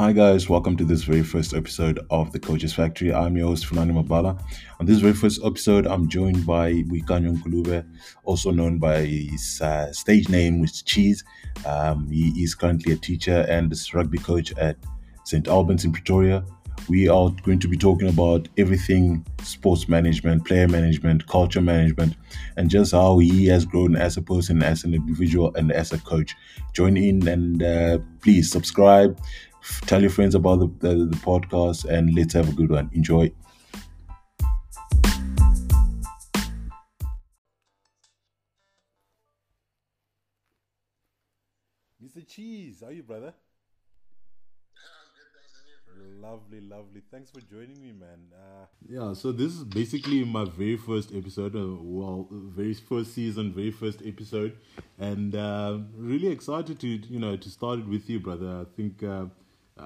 Hi guys, welcome to this very first episode of the Coaches Factory. I'm your host Funani Mabala. On this very first episode, I'm joined by Boikanyo Nkolobe, also known by his uh, stage name, which is Cheese. Um, he is currently a teacher and is rugby coach at St. Albans in Pretoria. We are going to be talking about everything sports management, player management, culture management, and just how he has grown as a person, as an individual, and as a coach. Join in and uh, please subscribe, tell your friends about the, the, the podcast, and let's have a good one. Enjoy. Mr. Cheese, how are you, brother? Lovely, lovely. Thanks for joining me, man. Uh, yeah, so this is basically my very first episode, uh, well, very first season, very first episode, and uh, really excited to you know to start it with you, brother. I think uh,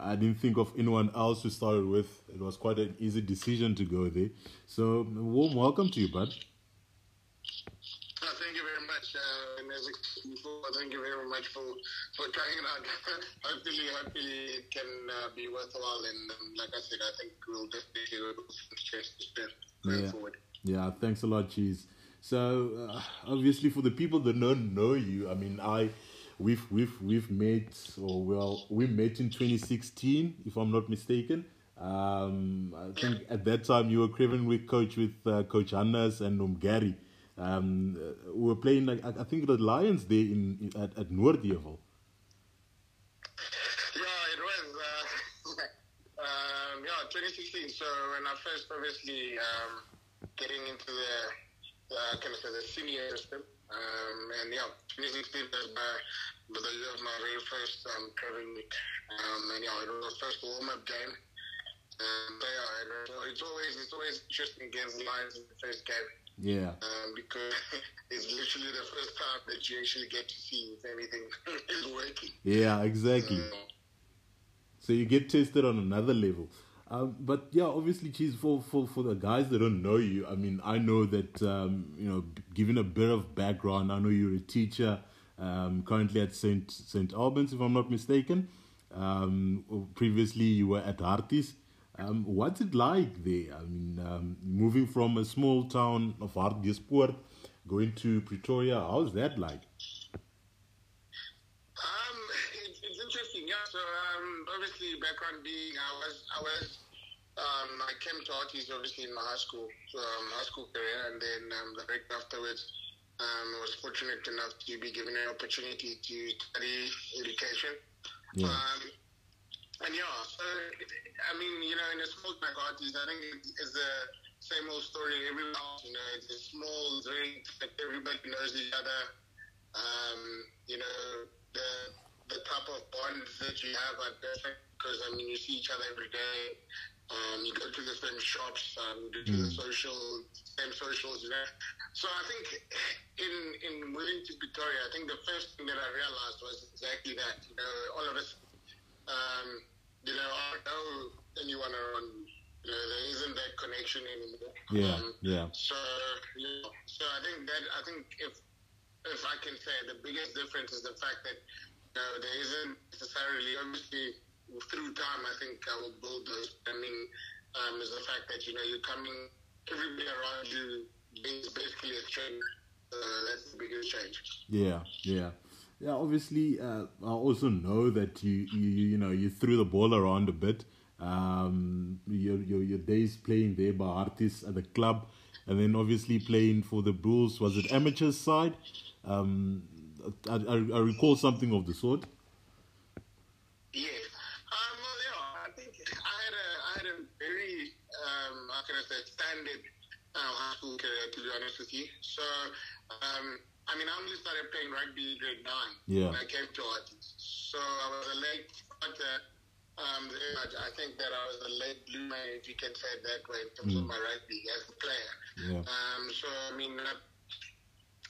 I didn't think of anyone else to start it with. It was quite an easy decision to go there. So warm welcome to you, bud. Thank you very much. Uh, and as before, thank you very much for, for trying it out. hopefully, hopefully it can uh, be worthwhile. And um, like I said, I think we'll definitely go stress to spend going Yeah. forward. Yeah, thanks a lot, Cheese. So uh, obviously, for the people that don't know you, I mean, I we've we've we've met, or well, we met in 2016, if I'm not mistaken. Um, I think at that time you were Craven Week coach with uh, Coach Hannes and Umgari. Um, uh, we were playing, I I think, the Lions there in, in at at Noordheuvel. Yeah, it was. Uh, um, yeah, 2016. So when I first, obviously, um, getting into the, uh, kind of say the senior system, um, and yeah, 2016 was my, was the year of my very first um, week. Um, and yeah, it was the first warm up game. Um, so yeah, it it's always it's always interesting against Lions in the first game Yeah, um, because it's literally the first time that you actually get to see if anything is working. yeah, exactly. Um, So you get tested on another level. Um, but yeah, obviously, cheese for, for, for the guys that don't know you. I mean, I know that um, you know, given a bit of background, I know you're a teacher um, currently at Saint Saint Albans, if I'm not mistaken. Um, previously, you were at Artis. Um, what's it like there? I mean, um, moving from a small town of Hartbeespoort, going to Pretoria, how's that like? Um, it's, it's interesting, yeah. So, obviously, background being, I was, I was, um, I came to artists obviously in my high school, um, high school career, and then um, afterwards, um, I was fortunate enough to be given an opportunity to study education. Yeah. Um, and yeah, so I mean, you know, in a small like artist, I think it's, the same old story everywhere else. You know, it's a small, very like everybody knows each other. Um, you know, the the type of bonds that you have are different because I mean, you see each other every day. Um, you go to the same shops, um, you do the social, same socials, you know. So I think in in moving to Pretoria, I think the first thing that I realized was exactly that. You know, all of us, um, you know, I don't know anyone around. You know, there isn't that connection anymore. Yeah, Um, yeah, so, you know, so I think that I think if if I can say the biggest difference is the fact that you know, there isn't necessarily obviously through time I think I will build those. I mean, um, is the fact that you know you're coming, everybody around you is basically a stranger. So that's the biggest change. Yeah, yeah, yeah. Obviously, uh, I also know that you, you, you know, you threw the ball around a bit. Um, your, your your days playing there by artists at the club, and then obviously playing for the Bulls. Was it amateurs side? Um, I, I, I recall something of the sort. Yes. Um, well, yeah, I think I had a, I had a very, um, how can I say, standard uh, high school career, to be honest with you. So, um, I mean, I only started playing rugby grade nine Yeah. when I came to artists. So I was a late starter. Um, I I think that I was a late bloomer, if you can say it that way, in terms of my rugby as a player. Yeah, Um, so I mean, I,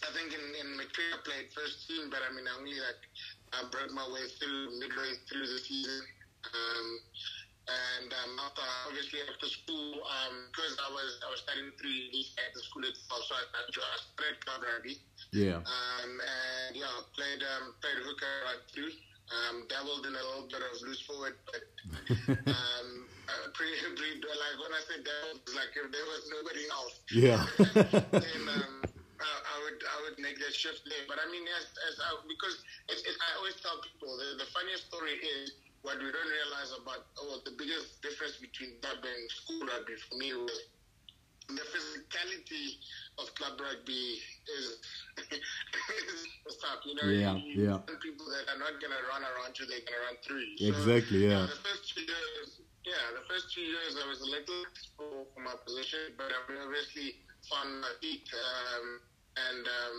I think in in matric I played first team, but I mean, I only like I broke my way through midway through the season. Um, and um, after obviously after school, um, because I was I was studying three years at the school itself, so I, I started club rugby. yeah, Um, and yeah, played um, played hooker right through. Um, dabbled in a little bit of loose forward, but um, uh, pre, pre, like when I say dabbled, it's like if there was nobody else, Yeah. then um, I, I would I would make that shift there. But I mean, as, as I, because it's, it, I always tell people the, the funniest story is what we don't realize about oh, the biggest difference between club and school rugby for me was the physicality of club rugby is is tough. You know, Yeah, you, you yeah. people that are not gonna run around you; they're gonna run through you. So, Exactly, yeah. The first two years, yeah, the first two years I was a little for, for my position, but I obviously found my feet um, and um,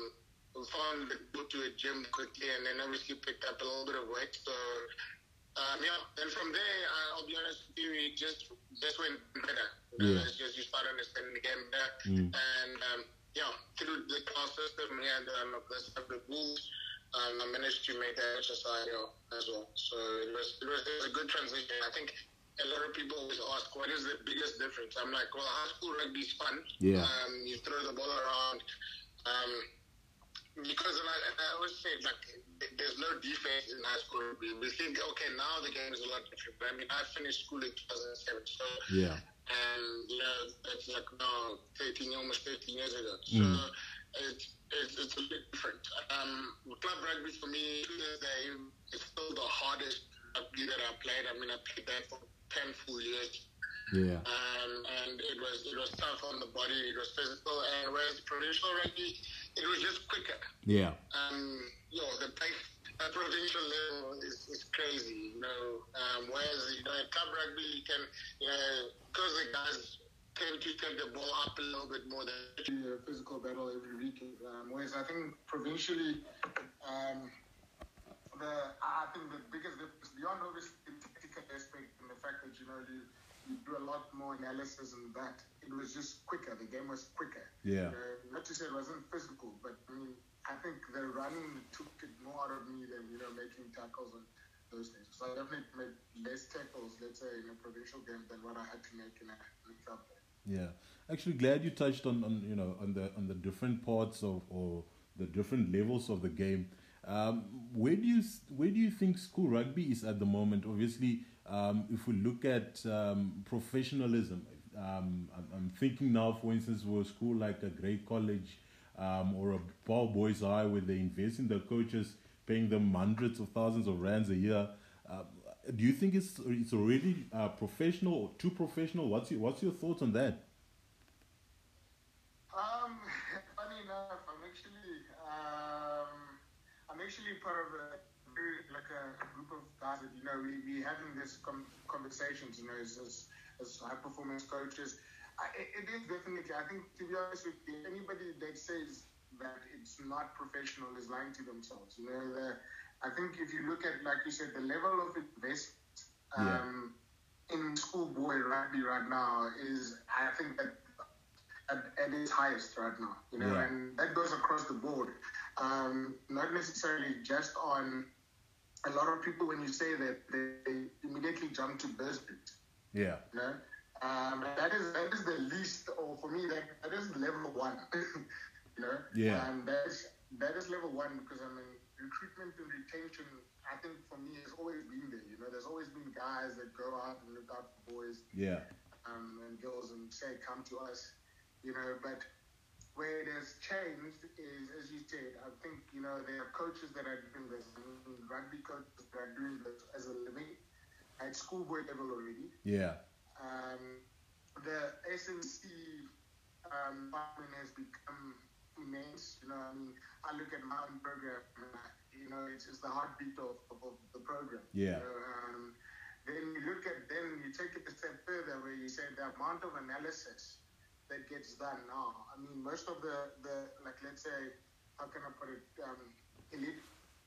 found go to a gym quickly, and then obviously picked up a little bit of weight. So. Um, yeah, and from there, I'll be honest with you, it just just went better. Yeah. Just you start understanding the game better, Mm. and um, yeah, through the class system, we had um, the with Bulls. Um, I managed to make that HSI as well. So it was, it was it was a good transition. I think a lot of people always ask, what is the biggest difference? I'm like, well, high school rugby is fun. Yeah. Um, you throw the ball around. Um, because and I, and I always say, like, there's no defense in high school rugby. We think, okay, now the game is a lot different. But I mean, I finished school in 2007. So Yeah. and you know that's like now 13 almost 13 years ago so Mm. it's, it's it's a bit different um club rugby for me to this day is still the hardest rugby that I played I mean I played that for 10 full years Yeah. um, and it was it was tough on the body it was physical and whereas provincial rugby it was just quicker Yeah. um, yo, the pace at provincial level is, is crazy, you know. Um, whereas, you know, at club rugby, you can, you know, because the guys tend to take the ball up a little bit more than a physical battle every week. Um, whereas I think provincially, um, the I think the biggest difference beyond obviously the technical aspect and the fact that you know you, you do a lot more analysis and that it was just quicker. The game was quicker. Yeah. Uh, not to say it wasn't physical, but I think the running took it more out of me than you know making tackles and those things. So I definitely made less tackles, let's say, in a provincial game than what I had to make in a, in a club game. Yeah, actually, glad you touched on, on you know on the on the different parts of or the different levels of the game. Um, where do you where do you think school rugby is at the moment? Obviously, um, if we look at um, professionalism, um, I'm, I'm thinking now, for instance, for a school like a Grey College um, or a Paarl Boys High, where they invest in coaches, paying them hundreds of thousands of rands a year. Um, do you think it's it's already uh, professional or too professional? What's your what's your thoughts on that? Um, funny enough, I'm actually um, I'm actually part of a like a, group of guys that you know we we having this com- conversations, you know, as, as high performance coaches. I, it is definitely. I think to be honest with you, anybody that says that it's not professional is lying to themselves. You know, the, I think if you look at like you said, the level of investment. Yeah. Um, in schoolboy rugby right now is I think that at, at its highest right now, you know, Yeah. and that goes across the board. Um, not necessarily just on a lot of people when you say that they immediately jump to Bursbit, Yeah, you know. Um, that is that is the least, or for me, that that is level one, you know. Yeah. Um, that is that is level one because I mean recruitment and retention. I think for me has always been there. You know, there's always been guys that go out and look out for boys yeah, um, and girls and say, come to us, you know. But where it has changed is, as you said, I think, you know, there are coaches that are doing this, rugby coaches that are doing this as a living at schoolboy level already. yeah, Um, the S&C um, has become immense. You know, I mean, I look at my own program, you know, it's, it's the heartbeat of, of, of the program. Yeah. You know, um, then you look at, then you take it a step further where you say the amount of analysis that gets done now. I mean, most of the, the like, let's say, how can I put it, um, elite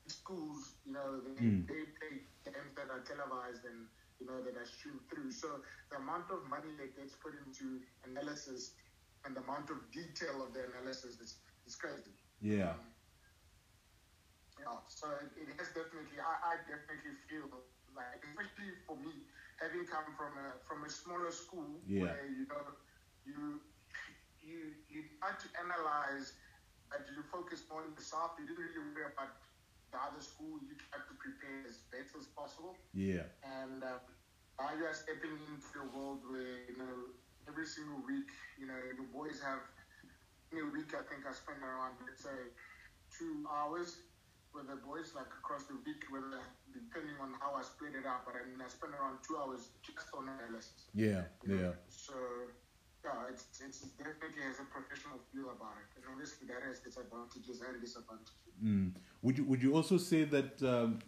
schools, you know, they, Mm. they play games that are televised and, you know, that are streamed through. So the amount of money that gets put into analysis and the amount of detail of the analysis is, is crazy. yeah, Um, yeah, so it, it has definitely, I, I definitely feel like, especially for me, having come from a from a smaller school Yeah. where you know you you you try to analyze, but you focus more on the south. You didn't really worry about the other school, you try to prepare as best as possible. Yeah. And uh, now you are stepping into a world where, you know, every single week, you know, the boys have, in a week, I think I spend around, let's say, two hours with the boys, like across the week, whether depending on how I split it up. But I mean, I spend around two hours just on analysis. Yeah, yeah. So, yeah, it's, it's definitely has a professional feel about it. And obviously, that has its advantages and disadvantages. Mm. Would you would you also say that, um,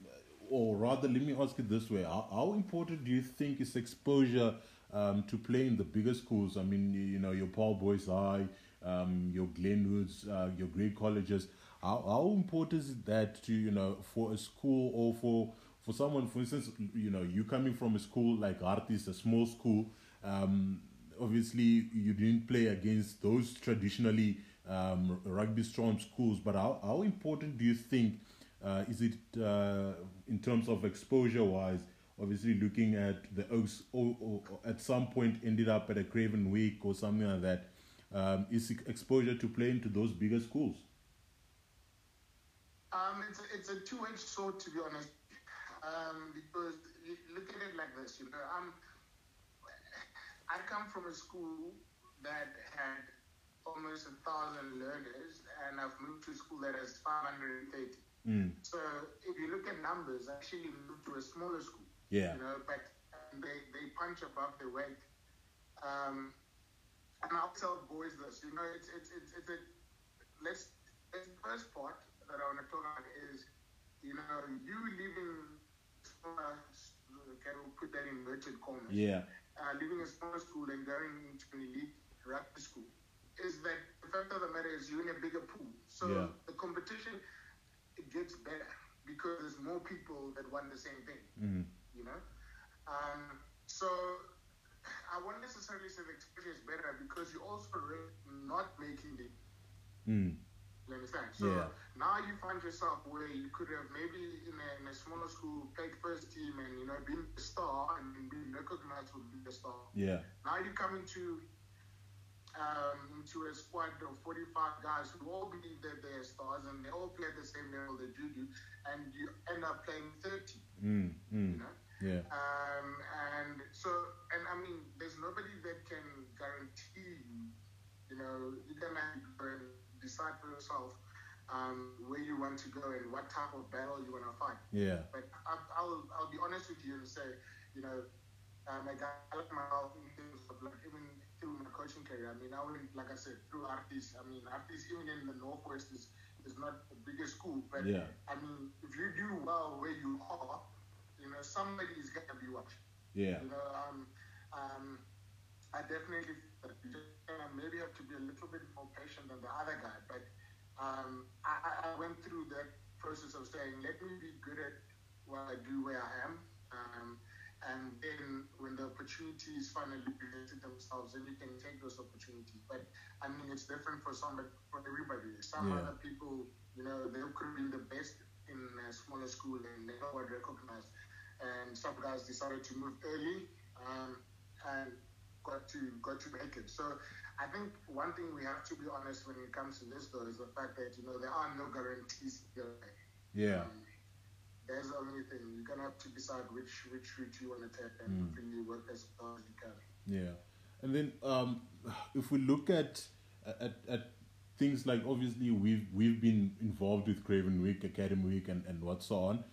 or rather, let me ask it this way: how, how important do you think is exposure um, to play in the bigger schools? I mean, you, you know, your Paarl Boys High, um, your Glenwoods, uh, your Grey Colleges. How, how important is that to you know for a school or for for someone, for instance, you know, you coming from a school like Artis, a small school. Um, obviously, you didn't play against those traditionally um, rugby strong schools, but how, how important do you think uh, is it uh, in terms of exposure wise? Obviously, looking at the Oaks, or, or, at some point ended up at a Craven Week or something like that. Um, is exposure to play into those bigger schools? Um, it's a, it's a two-edged sword, to be honest. Um, because look at it like this, you know, I'm, I come from a school that had almost a thousand learners, and I've moved to a school that has 530. Mm. So if you look at numbers, I actually moved to a smaller school. Yeah. You know, but they, they punch above their weight. Um, and I'll tell boys this, you know, it's it's it's, it's a let's the first part that I want to talk about is, you know, you leaving smaller, okay, we'll put that in inverted commas. Yeah. Uh, leaving a smaller school and going into an elite rugby school is that the fact of the matter is you're in a bigger pool. So Yeah. the competition it gets better because there's more people that want the same thing. Mm. You know, um, so I won't necessarily say the experience is better because you also not making it. Mm. You understand? So Yeah. now you find yourself where you could have maybe in a, in a smaller school played first team and you know been a star and been recognized with being a star. Yeah. Now you come into um, into a squad of 45 guys who all believe that they're stars and they all play at the same level that you do, and you end up playing 30. Mm. Mm. You know. Yeah. Um, and so, and I mean, there's nobody that can guarantee you, you know, you can have to decide for yourself um, where you want to go and what type of battle you want to fight. Yeah. But I, I'll, I'll be honest with you and say, you know, um, I got like myself in terms of like even through my coaching career. I mean, I went, like I said, through Artis. I mean, Artis even in the Northwest is, is not the biggest school, but Yeah. I mean, if you do well where you are, you know, somebody is going to be watching. Yeah. You know, um, um, I definitely uh, maybe have to be a little bit more patient than the other guy, but um, I, I- went through that process of saying, let me be good at what I do where I am. Um, and then when the opportunities finally presented themselves, then you can take those opportunities. But I mean, it's different for some, but for everybody. Some Yeah. other people, you know, they could be the best in a smaller school and they got recognized. And some guys decided to move early um, and got to got to make it. So I think one thing we have to be honest when it comes to this though is the fact that you know there are no guarantees. way. Yeah. Um, that's the only thing. You're gonna have to decide which which route you want to take and Mm. really work as hard as you can. Yeah, and then um, if we look at, at at things like obviously we've we've been involved with Craven Week, Academy Week, and, and what so on.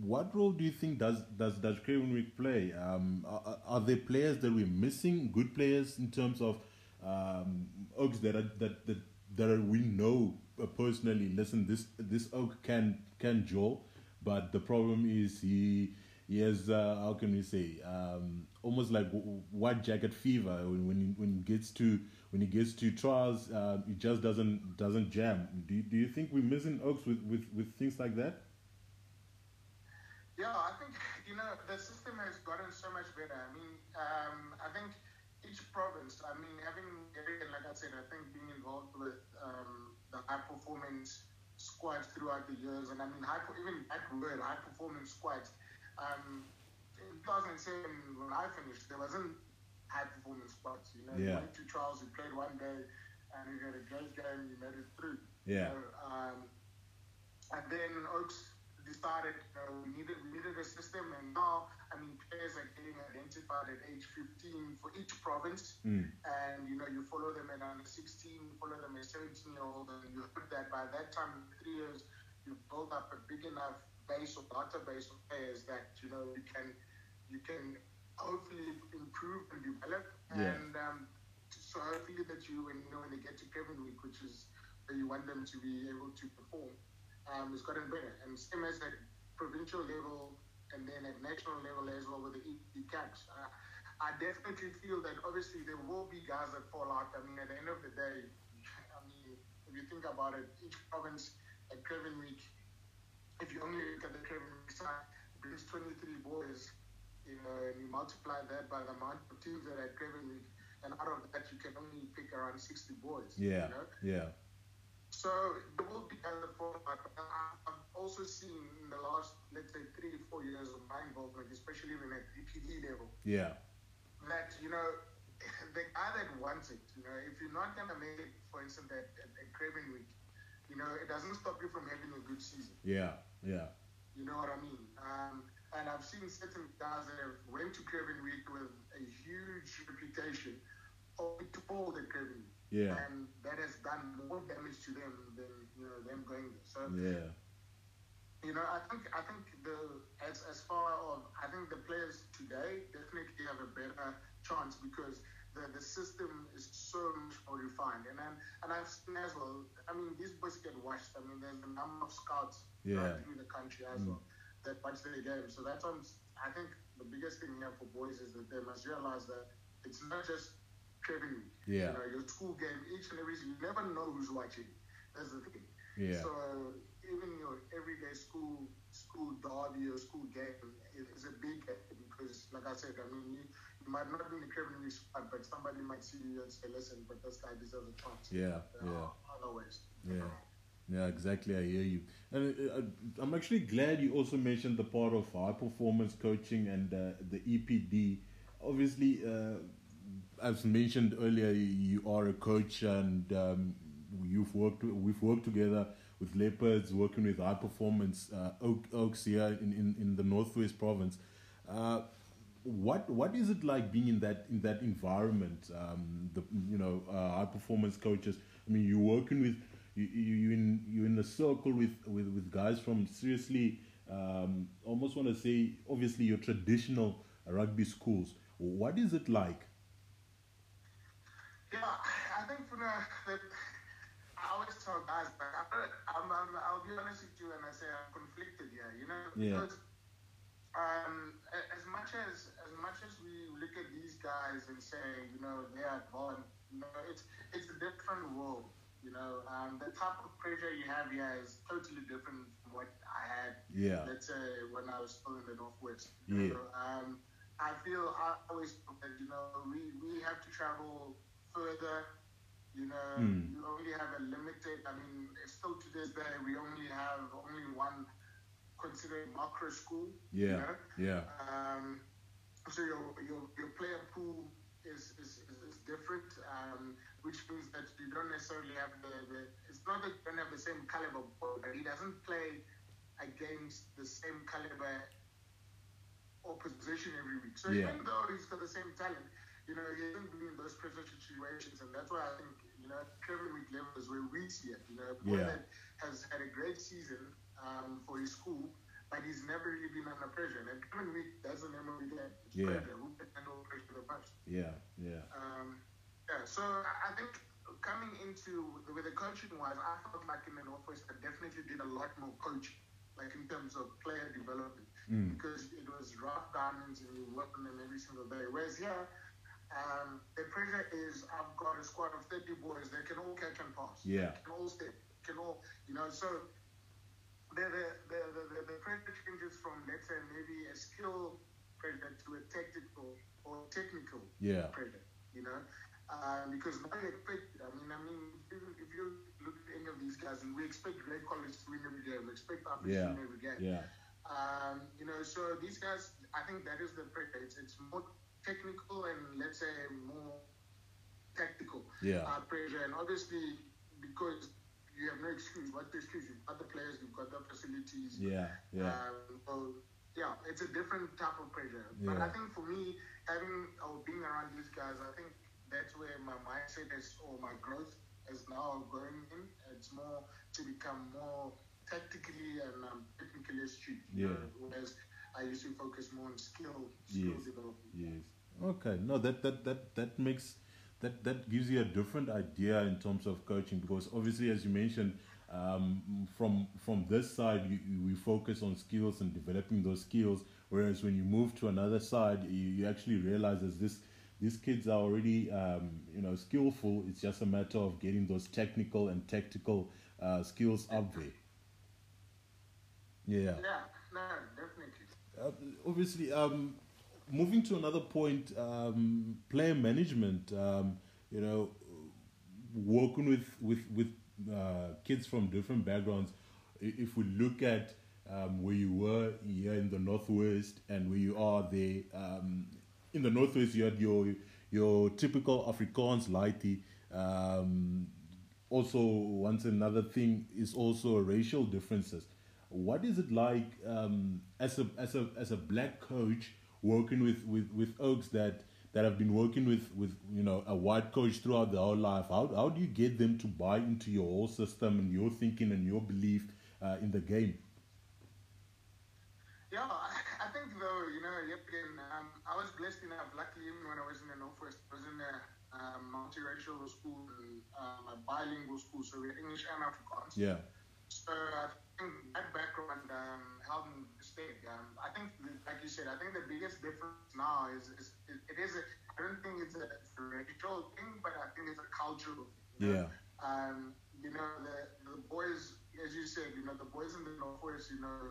What role do you think does does does Craven play? Um, are, are there players that we're missing? Good players in terms of um, oaks that are that that that are, we know personally. Listen, this this oak can can jaw, but the problem is he he has uh, how can we say um, almost like white jacket fever when when he, when he gets to when he gets to trials uh, it just doesn't doesn't jam. Do you, do you think we're missing oaks with, with, with things like that? Yeah, I think you know the system has gotten so much better. I mean, um, I think each province. I mean, having like I said, I think being involved with um, the high performance squads throughout the years, and I mean, high, even that word, high performance squads. Um, in 2007, when I finished, there wasn't high performance squads. You know, you went to trials, you played one day, and you had a great game, you made it through. Yeah. So, um, And then Oaks decided you know, we needed we needed a system, and now I mean players are getting identified at age 15 for each province, Mm. and you know you follow them at under 16, you follow them at 17 year old, and you hope that by that time, in three years, you build up a big enough base or database of players that you know you can you can hopefully improve and develop, Yeah. and um, so hopefully that you when you know when they get to Craven Week, which is where you want them to be able to perform, um, it's gotten better. And same as at provincial level and then at national level as well with the EP camps. Uh, I definitely feel that obviously there will be guys that fall out. I mean, at the end of the day, I mean, if you think about it, each province at Craven Week, if you only look at the Craven Week side, brings 23 boys, you know, and you multiply that by the amount of teams that are at Craven Week, and out of that you can only pick around 60 boys. Yeah, You know? yeah, So there will be other format. I've also seen in the last, let's say, three, four years of my involvement, especially even at DPD level, yeah, that, you know, the guy that wants it, you know, if you're not going to make it, for instance, at, at, at Craven Week, you know, it doesn't stop you from having a good season. yeah, yeah, You know what I mean? Um, and I've seen certain guys that have went to Craven Week with a huge reputation, only to fall at Craven Week. Yeah, And that has done more damage to them than you know them going there. So yeah, you know, I think I think the as as far of I think the players today definitely have a better chance because the, the system is so much more refined. And then and I've seen as well. I mean, these boys get watched. I mean, there's a number of scouts Yeah. right through the country as Mm. well that watch their games. So that's I'm, I think the biggest thing here for boys is that they must realize that it's not just Yeah. You know, your school game, each and every you never know who's watching. That's the thing. yeah, So even your everyday school school derby or school game is, a big game because, like I said, I mean, you, you might not be in the Week squad, but somebody might see you and say, "Listen, but this guy deserves a chance." yeah, There yeah. are Other ways. Yeah. Yeah, exactly. I hear you, and uh, uh, I'm actually glad you also mentioned the part of high performance coaching and uh, the EPD. Obviously, uh, as mentioned earlier, you are a coach, and um, you've worked. We've worked together with Leopards, working with high performance uh, Oak, Oaks here in, in, in the Northwest Province. Uh, what what is it like being in that in that environment? Um, the you know uh, high performance coaches. I mean, you're working with you you in you in a circle with with with guys from seriously um, almost want to say obviously your traditional rugby schools. What is it like? Yeah, I think for now, that I always tell guys, like, I'm, I'm, I'll be honest with you, and I say I'm conflicted here. You know, Yeah. because um, as much as as much as we look at these guys and say, you know, they are born, you know, it's it's a different world. You know, um, the type of pressure you have here is totally different from what I had Yeah, let's say when I was still in the northwest. Yeah. You know, um, I feel I always that you know we, we have to travel further. You know, Mm. you only have a limited. I mean, still to this day, we only have only one considered macro school. You yeah, know? yeah, Um, so your, your your player pool is is, is, is different, um, which means that you don't necessarily have the, the it's not that you don't have the same caliber, but he doesn't play against the same caliber opposition every week. So Yeah. even though he's got the same talent, you know, he hasn't been in those pressure situations, and that's why I think you know Craven Week level is where we see it. You know, Yeah. that has had a great season um, for his school, but he's never really been under pressure. And Craven Week doesn't there. It's Yeah. pressure. Who can handle pressure the most? yeah, yeah, Um, yeah, so I think coming into with the coaching wise, I felt like in the Northwest, I definitely did a lot more coaching, like in terms of player development, Mm. because it was rough diamonds and you work on them every single day. Whereas here, um, the pressure is I've got a squad of 30 boys that can all catch and pass. Yeah. They can all step, can all, you know, so the, the, the, the, the, pressure changes from, let's say, maybe a skill pressure to a tactical or technical yeah, pressure, you know, um, because now you expect. I mean, I mean, if you, look at any of these guys, and we expect Grey College to win every game, we expect Africa Yeah. to win every game. yeah, Um, you know, so these guys, I think that is the pressure. It's, it's more technical and let's say more tactical yeah, uh, pressure, and obviously because you have no excuse. What's the excuse? You've got the players, you've got the facilities. Yeah, yeah. Um, so yeah, it's a different type of pressure. But I think for me, having or being around these guys, I think that's where my mindset is or my growth is now going in. It's more to become more tactically and um, technically astute. Yeah. Whereas I used to focus more on skill, skill Yes. development. Yes. Okay. No, that that that that makes that that gives you a different idea in terms of coaching because obviously, as you mentioned, um, from from this side, you, you, we focus on skills and developing those skills. Whereas when you move to another side, you, you actually realize that this these kids are already um, you know skillful. It's just a matter of getting those technical and tactical uh, skills up there. Yeah. Yeah, no, definitely. Uh, obviously, um, moving to another point, um, player management. Um, you know, working with with with uh, kids from different backgrounds. If we look at um, where you were here in the northwest and where you are there, um, in the northwest you had your your typical Afrikaans laity. Um, also, once another thing is also racial differences. What is it like um, as a as a as a black coach working with, with, with Oaks that that have been working with, with you know a white coach throughout their whole life? How how do you get them to buy into your whole system and your thinking and your belief uh, in the game? Yeah, I think though, you know, yet again, um, I was blessed enough. Luckily, even when I was in the Northwest, I was in a um, multiracial school and um, a bilingual school, so we had English and Afrikaans. Yeah, So I think that background um, helped me stay. Um, I think, said, I think the biggest difference now is, is it, it is. A, I don't think it's a racial thing, but I think it's a cultural. Thing, yeah, Um, you know, the, the boys, as you said, you know, the boys in the Northwest, you know,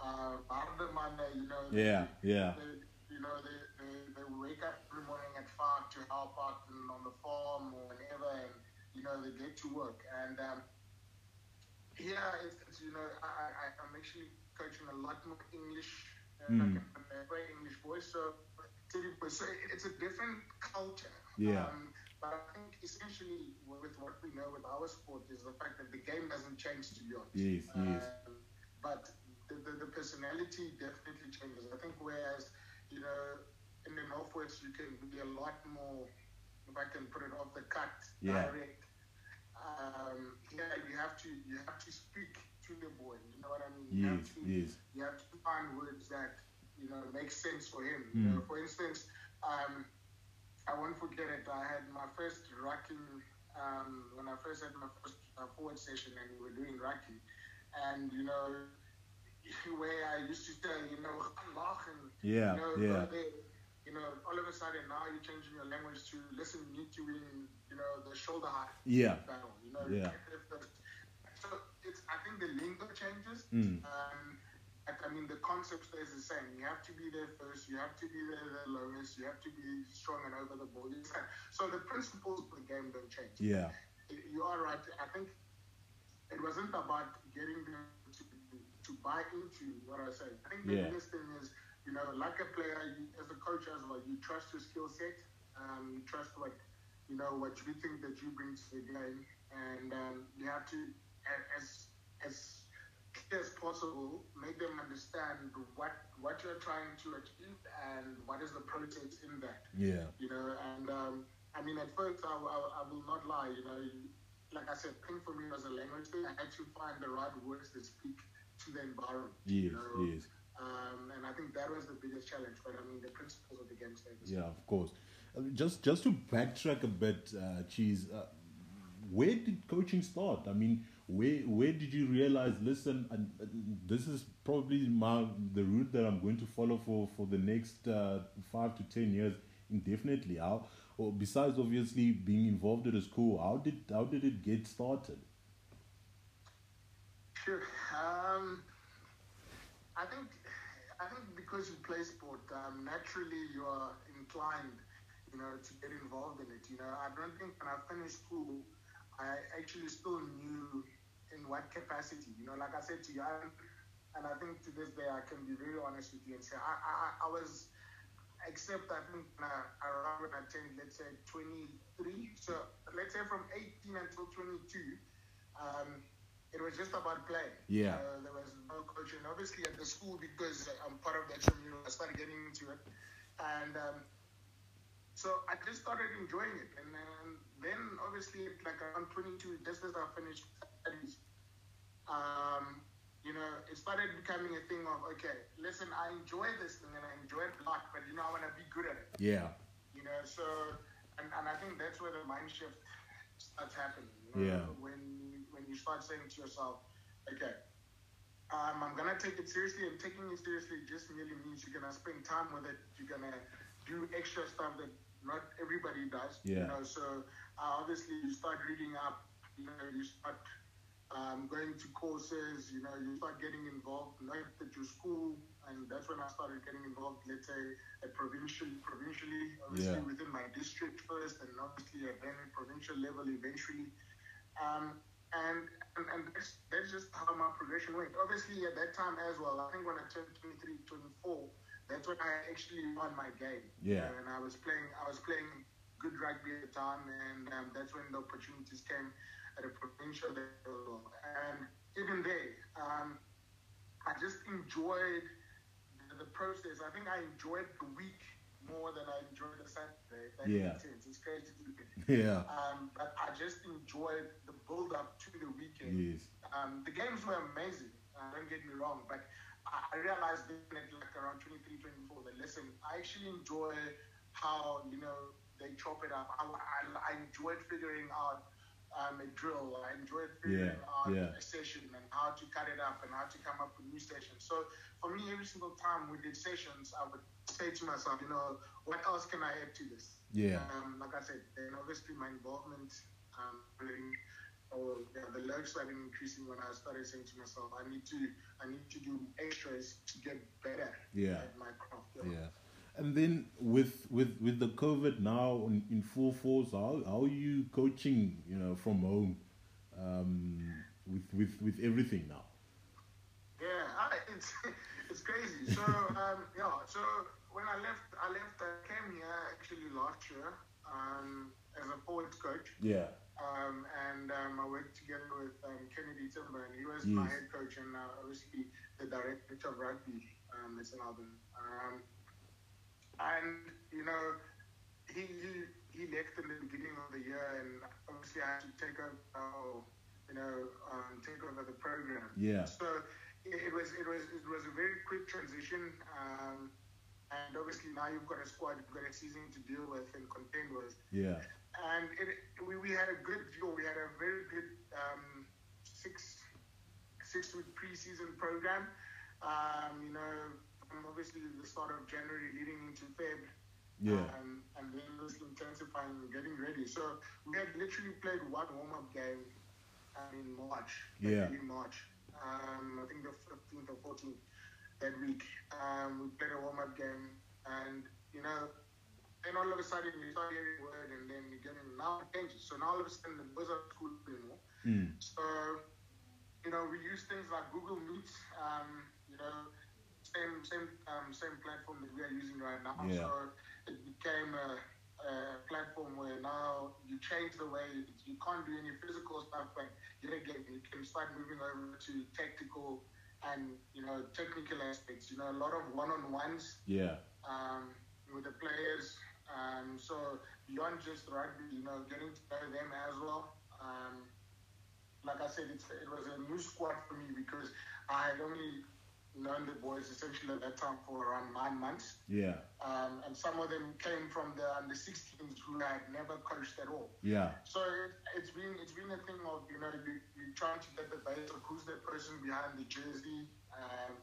uh, Bardemane, you know, they- yeah, yeah, they, you know, they, they, they wake up every morning at five to help out on the farm or whatever, and you know, they get to work. And um, here, it's, it's you know, I, I, I'm actually coaching a lot more English, Mm. like a, a very English boys. So, so it's a different culture. Yeah. Um, but I think essentially, with what we know with our sport, is the fact that the game doesn't change, to be honest. yes, yes, Um, but the, the, the personality definitely changes. I think whereas, you know, in the Northwest you can be a lot more, if I can put it off the cut, Yeah. direct. Um, here you have to you have to speak boy. You know what I mean? You yes, have to yes, you have to find words that you know make sense for him. Mm. You know, for instance, um, I won't forget it. I had my first rucking um, when I first had my first uh, forward session, and we were doing rucking, and you know where I used to say, you know, lachen. yeah, you know, yeah, they, you know, all of a sudden now you're changing your language to listen, you need to win, you know, the shoulder high yeah, battle. You know, Yeah. if the- so it's I think the lingo changes. Mm. Um, I mean, the concept stays the same. You have to be there first. You have to be there the lowest. You have to be strong and over the ball. So the principles of the game don't change. yeah, You are right. I think it wasn't about getting them to, to buy into what I say. I think the Yeah. biggest thing is, you know, like a player, you, as a coach as well, you trust your skill set. Um, you trust what, you know, what you think that you bring to the game, and um, you have to, as as clear as possible, make them understand what what you're trying to achieve and what is the process in that yeah, you know. And um, I mean, at first, I, I, I will not lie, you know. Like I said, ping for me was a language thing. I had to find the right words to speak to the environment. yes, you know? yes. Um, and I think that was the biggest challenge. But I mean, the principles of the game stay the same. Yeah, of course. Just just to backtrack a bit, uh, cheese. Uh, where did coaching start? I mean, where where did you realize? Listen, and, uh, this is probably my the route that I'm going to follow for for the next uh, five to ten years indefinitely. How? Or besides obviously being involved at a school, how did how did it get started? Sure. Um, I think I think because you play sport, um, naturally you are inclined, you know, to get involved in it. You know, I don't think when I finished school, I actually still knew in what capacity. You know, like I said to you, I, and I think to this day I can be very honest with you and say I I, I was. Except I think I, around when I turned, let's say 23. So let's say from 18 until 22, um, it was just about playing. Yeah. Uh, there was no coaching. Obviously, at the school, because I'm part of that You know, I started getting into it. And um, so I just started enjoying it. And then, then obviously, like around 22, just as I finished studies, um, you know, it started becoming a thing of, okay, listen, I enjoy this thing and I enjoy it a lot, but, you know, I want to be good at it. Yeah. You know, so, and, and I think that's where the mind shift starts happening. You know, Yeah. When, when you start saying to yourself, okay, um, I'm gonna take it seriously, and taking it seriously just merely means you're gonna spend time with it. You're gonna do extra stuff that not everybody does. Yeah. You know, so uh, obviously you start reading up. You know, you start um, going to courses. You know, you start getting involved, not at your school, and that's when I started getting involved. Let's say at provincial, provincially, obviously Yeah. within my district first, and obviously at then provincial level eventually. Um, and and, and that's, that's just how my progression went. Obviously, at that time as well, I think when I turned 23, 24, that's when I actually won my game. Yeah. And I was playing, I was playing good rugby at the time, and um, that's when the opportunities came at a provincial level. And even there, um, I just enjoyed the, the process. I think I enjoyed the week more than I enjoyed the Saturday. That Yeah. It's crazy. Yeah. Um, but I just enjoyed the build up to the weekend. Yes. Um, the games were amazing. Uh, don't get me wrong, but I, realized then at like around 23, 24 that listen, I actually enjoy how you know they chop it up. I, I, I enjoyed figuring out um, a drill. I enjoyed figuring Yeah, out yeah. a session and how to cut it up and how to come up with new sessions. So for me, every single time we did sessions, I would say to myself, you know, what else can I add to this? Yeah. Um, like I said, then obviously my involvement, um, or yeah, the load started increasing when I started saying to myself, I need to, I need to do extras to get better Yeah. at my craft. Yeah. And then with with with the COVID now in, in full force, how how are you coaching? You know, from home, um, with with with everything now. Yeah, I, it's it's crazy. So um, yeah, so when I left, I left. I came here actually last year um, as a forwards coach. Yeah. Um, and um, I worked together with um, Kennedy Timber, and he was my head coach and uh, obviously the director of rugby um, at St. Albans. Um, and you know, he, he he left in the beginning of the year, and obviously I had to take over, uh, you know, um, take over the program. Yeah. So it, it was it was it was a very quick transition. Um, and obviously now you've got a squad, you've got a season to deal with and contend with Yeah. And it, we, we had a good view. We had a very good um, six six week preseason program. Um, you know, from obviously the start of January leading into Feb. Yeah. Um, and then just intensifying and getting ready. So we had literally played one warm up game um, in March. Yeah. In March. Um, I think the 15th or 14th that week. Um, we played a warm up game, and you know, then all of a sudden you start hearing word, and then you're getting now it changes. So now all of a sudden the boys are at school anymore. Mm. So you know, we use things like Google Meet. Um, you know, same same um, same platform that we are using right now. Yeah. So it became a, a platform where now you change the way you can't do any physical stuff, but yet again you can start moving over to tactical and you know technical aspects. You know, a lot of one-on-ones Yeah. um, with the players. Um, so beyond just rugby, you know, getting to know them as well. Um, like I said, it's, it was a new squad for me because I had only known the boys essentially at that time for around nine months. Yeah. Um, and some of them came from the under 16s who I had never coached at all. Yeah. So it, it's been it's been a thing of you know you you trying to get the base of who's the person behind the jersey, um,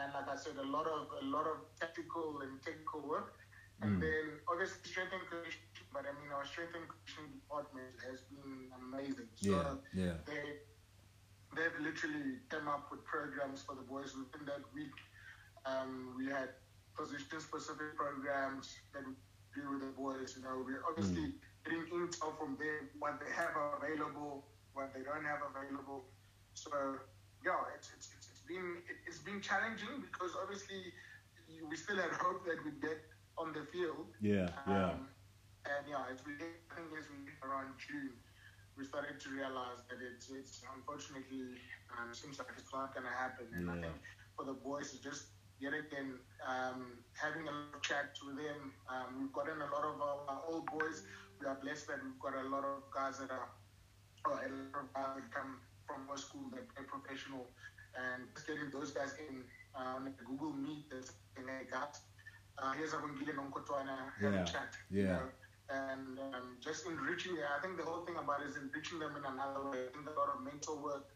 and like I said, a lot of a lot of tactical and technical work, and Mm. then obviously strength and conditioning. But I mean, our strength and conditioning department has been amazing. So Yeah. Yeah. they they've literally come up with programs for the boys within that week. Um, we had position specific programs that we do with the boys. You know, we're obviously getting intel from them, what they have available, what they don't have available. So yeah, it's it's, it's, been it, it's been challenging because obviously we still had hope that we'd get on the field. Yeah. Yeah. Um, and yeah, we get, I think as we get around June, we started to realize that it's, it's unfortunately um, seems like it's not going to happen. And I think for the boys, it's just yet again um, having a lot of chat with them. Um, we've gotten a lot of our, old boys. We are blessed that we've got a lot of guys that are, or a lot of guys that come from our school that play professional, and just getting those guys in uh, on a Google Meet. That's in a guys. Uh, here's Abongile Nonkontwana, have Yeah, chat. you yeah. know, and um, just enriching. I think the whole thing about it is enriching them in another way. I think a lot of mental work,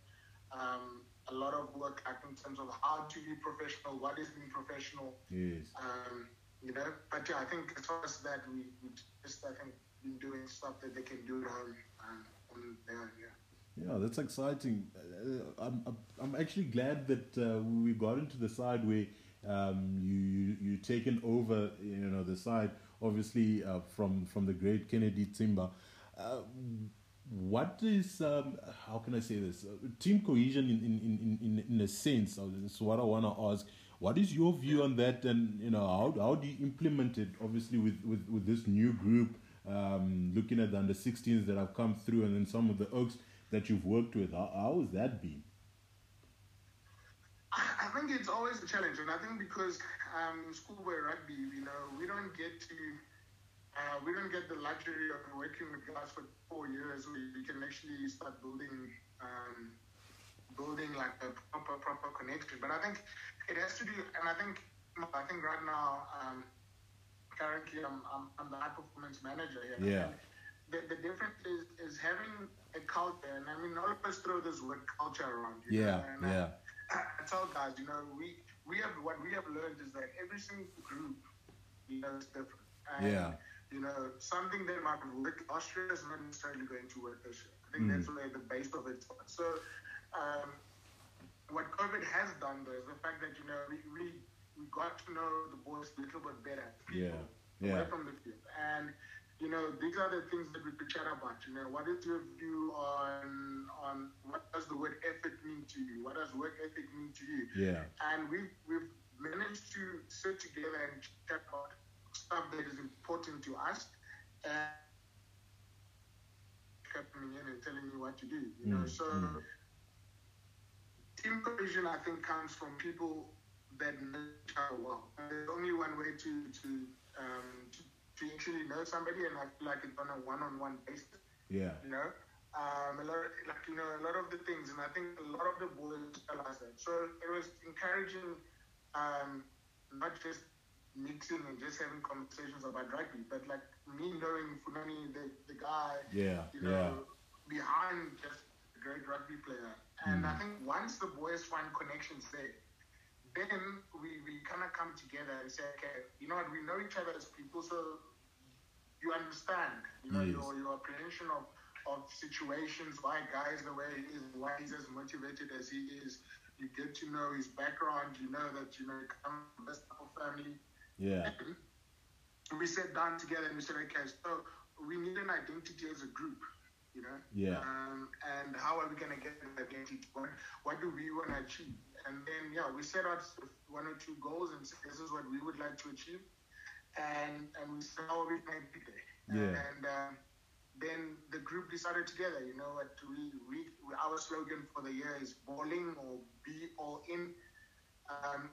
um, a lot of work like in terms of how to be professional, what is being professional, Yes. um, you know. But yeah, I think as far as that, we, we just I think been doing stuff that they can do at home, um, and there, yeah. Yeah, that's exciting. Uh, I'm, I'm- I'm actually glad that uh, we got into the side where um, you, you you taken over, you know, the side obviously uh, from from the great Kennedy Tsimba. Uh, what is um, how can I say this? Uh, team cohesion in in, in, in in a sense. uh, That's what I want to ask. What is your view on that, and you know how how do you implement it? Obviously, with with, with this new group, um, looking at the under 16s that have come through, and then some of the Oaks that you've worked with. How, how has that been? Think it's always a challenge, and I think because um, in schoolboy rugby, you know, we don't get to, uh, we don't get the luxury of working with guys for four years. We, we can actually start building, um, building like a proper proper connection. But I think it has to do, and I think, I think right now, um, currently I'm, I'm, I'm the high performance manager here. Yeah. The, the difference is, is having a culture, and I mean, all of us throw this word culture around. You Yeah, know, and I- yeah, I tell guys, you know, we we have what we have learned is that every single group, you know, is different. And, Yeah. You know, something that might work last year is not necessarily going to work this year. I think Mm. that's where the base of it. So, um, what COVID has done though is the fact that you know we we, we got to know the boys a little bit better. Yeah, yeah. Away from the field, and you know these are the things that we could chat about. You know, what is your view on on what does the word effort mean to you? What does work ethic mean to you? yeah, and we've we've managed to sit together and chat about stuff that is important to us and coming in and telling me what to do. You know, Mm, so mm. team cohesion I think comes from people that know each other well. And there's only one way to to um to, to actually know somebody and I feel like it's on a one on one basis yeah, you know. Um, a lot, of, like you know, a lot of the things, and I think a lot of the boys realize that. So it was encouraging, um, not just mixing and just having conversations about rugby, but like me knowing Funani, the the guy, yeah, you yeah, behind just a great rugby player. And I Mm. think once the boys find connections there, then we, we kind of come together and say, okay, you know what, we know each other as people, so you understand, you know, Yes. your, your apprehension of, of situations, why guys the way he is, why he's as motivated as he is. You get to know his background, you know that, you know, he comes from this type of family. yeah, We sat down together and we said, okay, so we need an identity as a group, you know? Yeah. Um, and how are we going to get an identity? What, what do we want to achieve? And then, yeah, we set out one or two goals and said, this is what we would like to achieve. And, and we said, how are we going to get there? Yeah. And um, then the group decided together, you know, what we, we, our slogan for the year is balling or be all in. Um,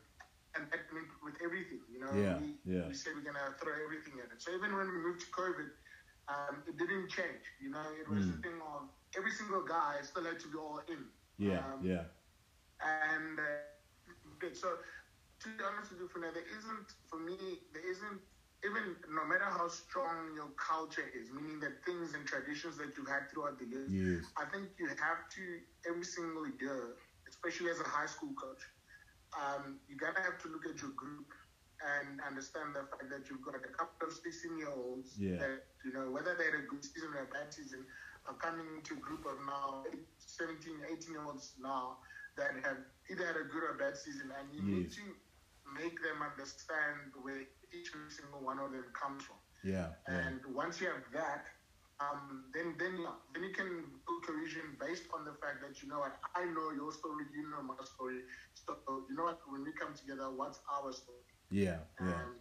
and that meant with everything, you know. Yeah, we, yeah. we said we're gonna throw everything at it. So even when we moved to COVID, um, it didn't change. You know, it was Mm. a thing of every single guy still had to be all in. yeah, Um, yeah, And uh, good. so to be honest with you, Funa, there isn't for me there isn't even no matter how strong your culture is, meaning that things and traditions that you've had throughout the years, yes, I think you have to every single year, especially as a high school coach, um, you gotta have to look at your group and understand the fact that you've got a couple of 16 year olds Yeah. that, you know, whether they had a good season or a bad season, are coming into a group of now 17, 18 year olds now that have either had a good or bad season, and you need to make them understand where each single one of them comes from. yeah, yeah, And once you have that, um, then then yeah, then you can build cohesion based on the fact that you know what I know your story, you know my story. So you know what when we come together, what's our story? yeah, yeah, Um,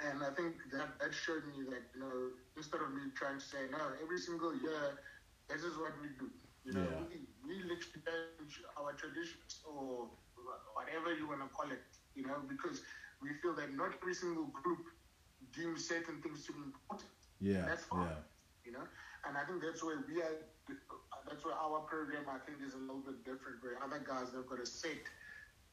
and I think that that showed me that you know instead of me trying to say no, every single year this is what we do. You know, Yeah. we, we literally change our traditions or whatever you want to call it, you know, because we feel that not every single group deems certain things to be important. Yeah, That's fine. yeah, You know, and I think that's where we are. That's where our program, I think, is a little bit different. Where other guys they've got a set,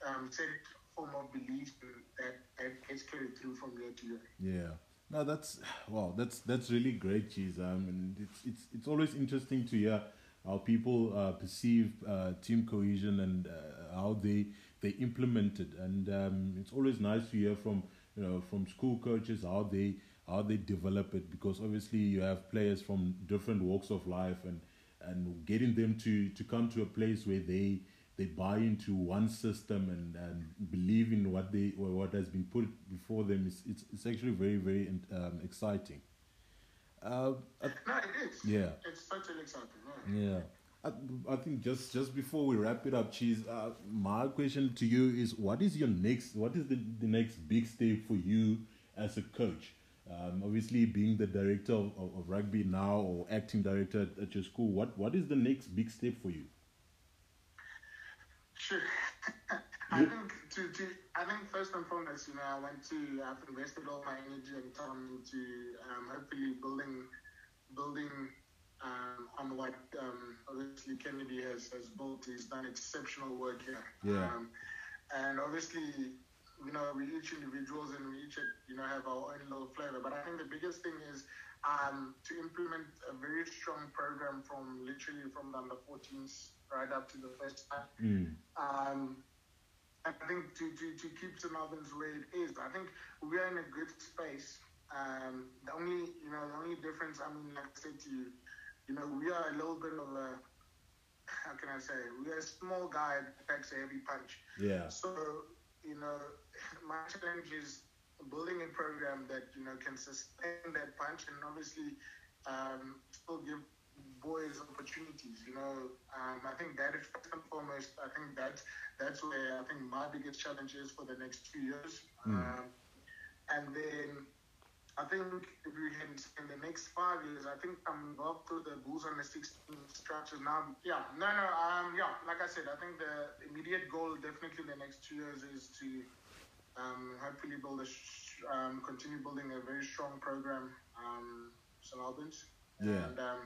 um, set form of belief that that gets carried through from year to year. yeah. No, that's wow. That's that's really great, cheese. I mean, it's it's it's always interesting to hear how people uh, perceive uh, team cohesion and uh, how they they implement it. And um, it's always nice to hear from you know from school coaches how they how they develop it because obviously you have players from different walks of life and and getting them to to come to a place where they they buy into one system and, and believe in what they or what has been put before them is it's, it's actually very very um, exciting uh, No, it is. Yeah. it's totally exciting. Yeah. yeah I, I think just just before we wrap it up cheese uh, my question to you is what is your next what is the, the next big step for you as a coach um, obviously being the director of, of, of rugby now or acting director at, at your school what what is the next big step for you Sure. I think to, to I think first and foremost, you know, I want to I've invested all my energy and time into um, hopefully building building um, on what um, obviously Kennedy has, has built. He's done exceptional work here. Yeah. Um, and obviously, you know, we each individuals and we each you know have our own little flavor. But I think the biggest thing is um, to implement a very strong program from literally from the under 14s right up to the first time. mm. Um, I think to, to, to keep St. Albans where it is, I think we are in a good space. Um, the only, you know, the only difference, I mean, like I said to you, you know, we are a little bit of a, how can I say, we are a small guy that packs a heavy punch. yeah So, you know, my challenge is building a program that, you know, can sustain that punch and obviously um, still give boys opportunities, you know. Um, I think that is first and foremost, I think that's, that's where I think my biggest challenge is for the next two years. Um, and then I think if we can, in the next five years, I think I'm involved to the Bulls on the 16 structure now. Yeah, no, no, um, yeah, like I said, I think the immediate goal definitely in the next two years is to um, hopefully build a, sh- um, continue building a very strong program, um, St. Albans. Yeah. And, um,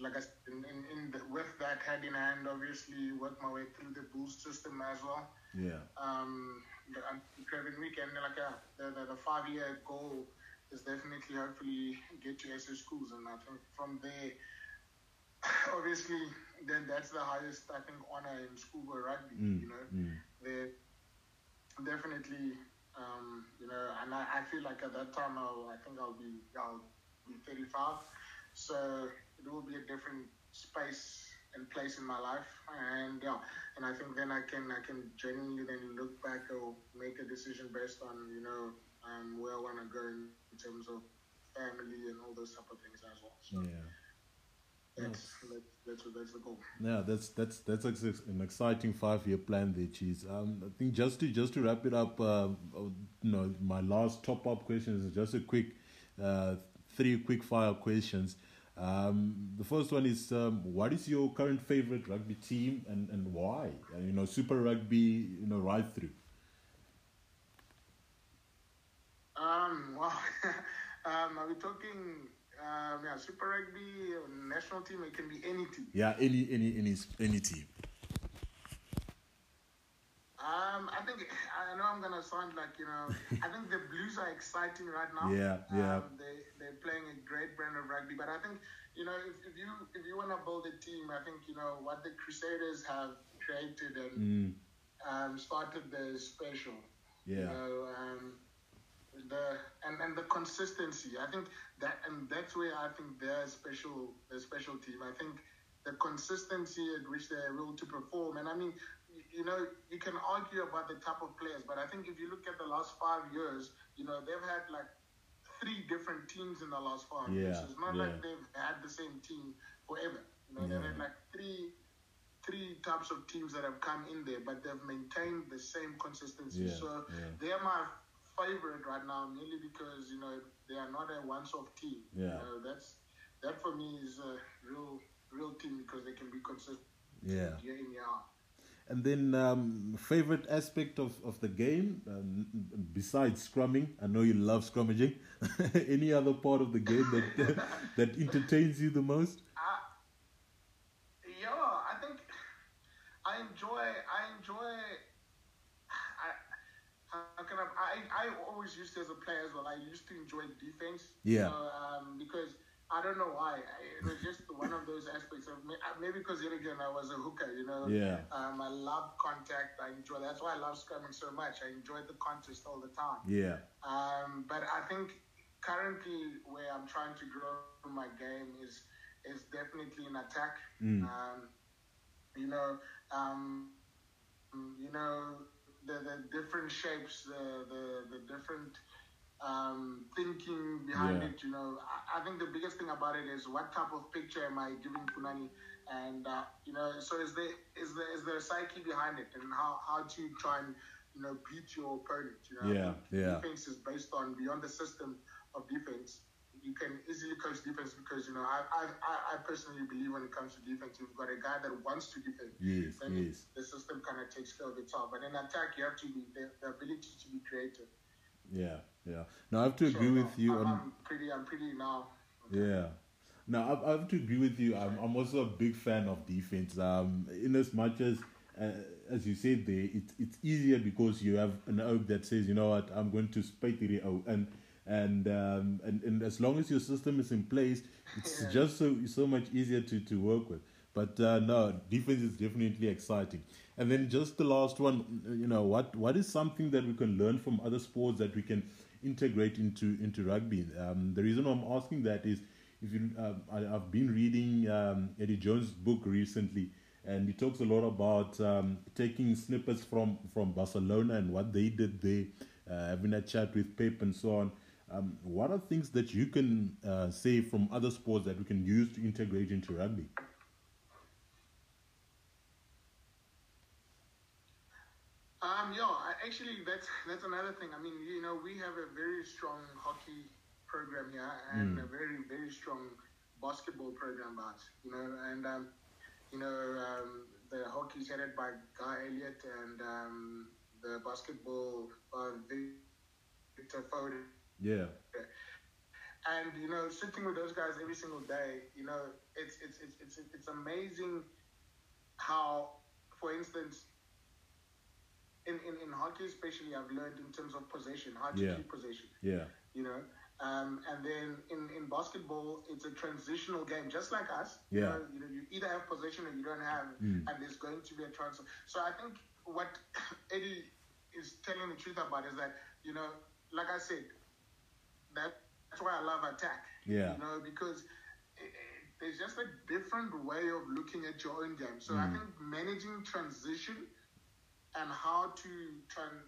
like I said, in, in, in the, with that hand in hand, obviously work my way through the Bulls system as well yeah um, the Craven Week and, like uh, the, the, the five year goal is definitely hopefully get to SA schools, and I think from there, obviously, then that's the highest I think honor in schoolboy rugby. Mm, You know, mm. they definitely, um, you know, and I, I feel like at that time I'll, I think I'll be I'll be 35, so it will be a different space and place in my life, and yeah, and I think then I can I can genuinely then look back or make a decision based on you know um, where I want to go in, terms of family and all those type of things as well. So yeah that's, that's that's that's the goal. Yeah, that's that's that's an exciting five-year plan there, Cheese. Um, I think just to just to wrap it up, uh, uh, you know, my last top-up question is just a quick, uh, three quick-fire questions. Um, the first one is, um, what is your current favorite rugby team and, and why? Uh, you know, Super Rugby, you know, right through. Um, wow. um, are we talking? Um, yeah, Super Rugby, or national team. It can be any team. Yeah, any any any any team. Um, I think I know I'm gonna sound like you know. I think the Blues are exciting right now. Yeah, yeah. Um, they they're playing a great brand of rugby, but I think you know if, if you if you want to build a team, I think you know what the Crusaders have created and Mm, um, started the special. You yeah, know, um, the and, and the consistency. I think that and that's where I think they're special the special team. I think the consistency at which they're able to perform. And I mean, you know, you can argue about the type of players, but I think if you look at the last five years, you know, they've had like three different teams in the last five years. Yeah, So it's not yeah. like they've had the same team forever. You know, they've had like three three types of teams that have come in there, but they've maintained the same consistency. Yeah, so yeah. they're my favorite right now, mainly because you know they are not a once-off team. Yeah. You know, that's that for me is a real real team because they can be consistent Yeah. year in year out. And then, um, favorite aspect of, of the game um, besides scrumming? I know you love scrummaging. Any other part of the game that that entertains you the most? I, yeah, I think I enjoy. I enjoy. I, how can I, I? Always used to as a player as well. I used to enjoy defense. you Yeah. know, um, because I don't know why. I, it was just one of those aspects of me- uh, maybe because yet again I was a hooker. You know. Yeah. Um, I love contact. I enjoy. That's why I love scrumming so much. I enjoy the contest all the time. Yeah. Um, but I think currently where I'm trying to grow my game is is definitely an attack. Mm. Um, you know, um, you know the the different shapes, the the, the different um, thinking behind Yeah. it. You know, I, I think the biggest thing about it is what type of picture am I giving Funani, and uh, you know, so is there is there is there a psyche behind it, and how how do you try and you know beat your opponent. You know, Yeah, yeah. defense is based on beyond the system of defense. You can easily coach defense because you know I, I I- personally believe when it comes to defense, you've got a guy that wants to defend. Yes. Then Yes. the system kind of takes care of itself. But in attack, you have to be the, the ability to be creative. Yeah. Yeah. Now I have to So, agree with you I'm. I'm pretty. I'm pretty now. Yeah. Now I, I have to agree with you. I'm, I'm also a big fan of defense. Um, in as much as, uh, as you said there, it's it's easier because you have an oak that says, you know what, I'm going to spite the oak, and and um, and and as long as your system is in place, it's Yeah. just so so much easier to to work with. But uh, no, defense is definitely exciting. And then just the last one, you know, what what is something that we can learn from other sports that we can integrate into into rugby? Um, the reason I'm asking that is, if you, um, I, I've been reading um, Eddie Jones' book recently, and he talks a lot about um, taking snippets from from Barcelona and what they did there, uh, having a chat with Pep and so on. Um, what are things that you can uh, say from other sports that we can use to integrate into rugby? Um, yeah, actually, that's that's another thing. I mean, you know, we have a very strong hockey program here and Mm. a very very strong basketball program, but you know, and um, you know, um, the hockey is headed by Guy Elliott and um, the basketball by Victor Foden. Yeah, And you know, sitting with those guys every single day, you know, it's it's it's it's it's amazing how, for instance, in, in, in hockey especially, I've learned in terms of possession, how to Yeah. keep possession. yeah, You know, um, and then in, in basketball, it's a transitional game, just like us. You Yeah. know, you know, you either have possession or you don't have, Mm. and there's going to be a transfer. So I think what Eddie is telling the truth about is that you know, like I said, that's why I love attack. Yeah. You know, because it, it, there's just a different way of looking at your own game. So I Mm. think managing transition and how to tran-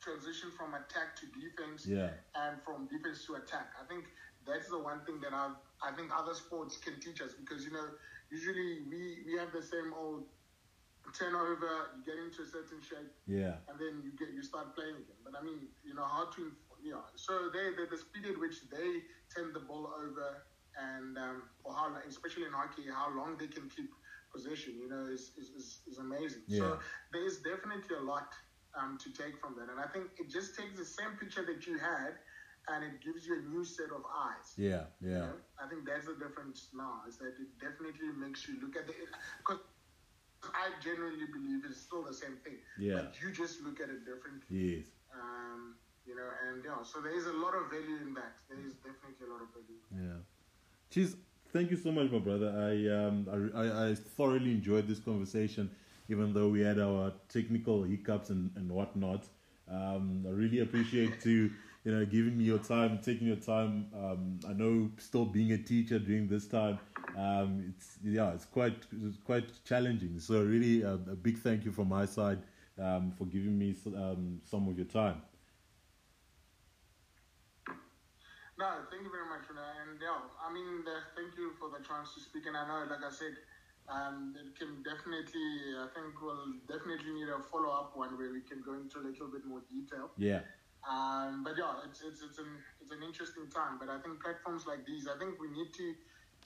transition from attack to defense yeah, and from defense to attack. I think that's the one thing that I've, I think other sports can teach us because you know usually we we have the same old turnover. You get into a certain shape yeah, and then you get you start playing again. But I mean, you know how to, yeah. So they the, the speed at which they turn the ball over and um, or how especially in hockey how long they can keep possession, you know, is is, is, is amazing. Yeah. So there is definitely a lot um, to take from that, and I think it just takes the same picture that you had. And it gives you a new set of eyes. yeah, you yeah, know? I think that's the difference now. Is that it definitely makes you look at the because I genuinely believe it's still the same thing. Yeah. But you just look at it differently. yes. Um, you know, and yeah, so there is a lot of value in that. There is definitely a lot of value. Yeah. Cheers. Thank you so much, my brother. I um I, I, thoroughly enjoyed this conversation, even though we had our technical hiccups and, and whatnot. Um, I really appreciate you, you know giving me your time, taking your time. Um, I know still being a teacher during this time, um, it's yeah, it's quite it's quite challenging. So really, a, a big thank you from my side um, for giving me um, some of your time. No, thank you very much for that. And yeah, I mean, uh, thank you for the chance to speak. And I know, like I said, um, it can definitely, I think we'll definitely need a follow up one where we can go into a little bit more detail. Yeah, Um, but yeah, it's, it's, it's, an, it's an interesting time. But I think platforms like these, I think we need to,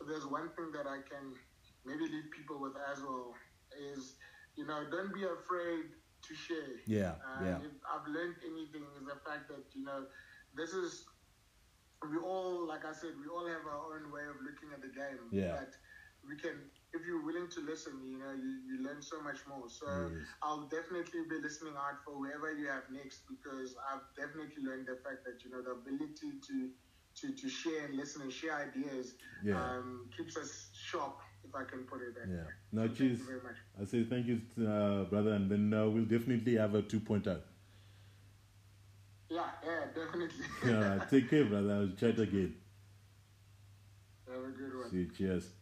there's one thing that I can maybe leave people with as well is, you know, don't be afraid to share. Yeah, uh, yeah. If I've learned anything is the fact that you know, this is we all, like I said, we all have our own way of looking at the game. Yeah. But we can, if you're willing to listen, you know, you, you learn so much more. So Yes. I'll definitely be listening out for whoever you have next because I've definitely learned the fact that you know the ability to to, to share and listen and share ideas Yeah. um, keeps us sharp, if I can put it that Yeah. way. No, cheers. you very much. I say thank you, uh, brother, and then uh, we'll definitely have a oh. 2.0. Yeah, yeah, definitely. Yeah, take care, brother. I'll chat again. Have a good one. See you. Cheers.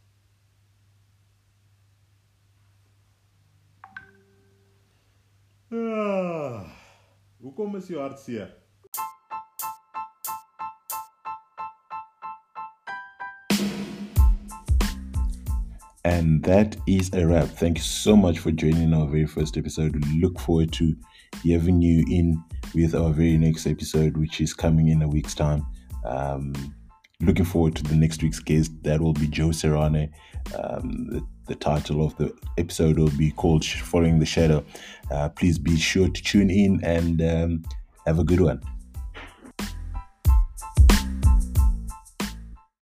Ah, hoekom is jou hart seer? And that is a wrap. Thank you so much for joining our very first episode. We look forward to having you in with our very next episode, which is coming in a week's time. Um, looking forward to the next week's guest. That will be Joe Serrane. Um, the, the title of the episode will be called Following the Shadow. Uh, please be sure to tune in and um, have a good one.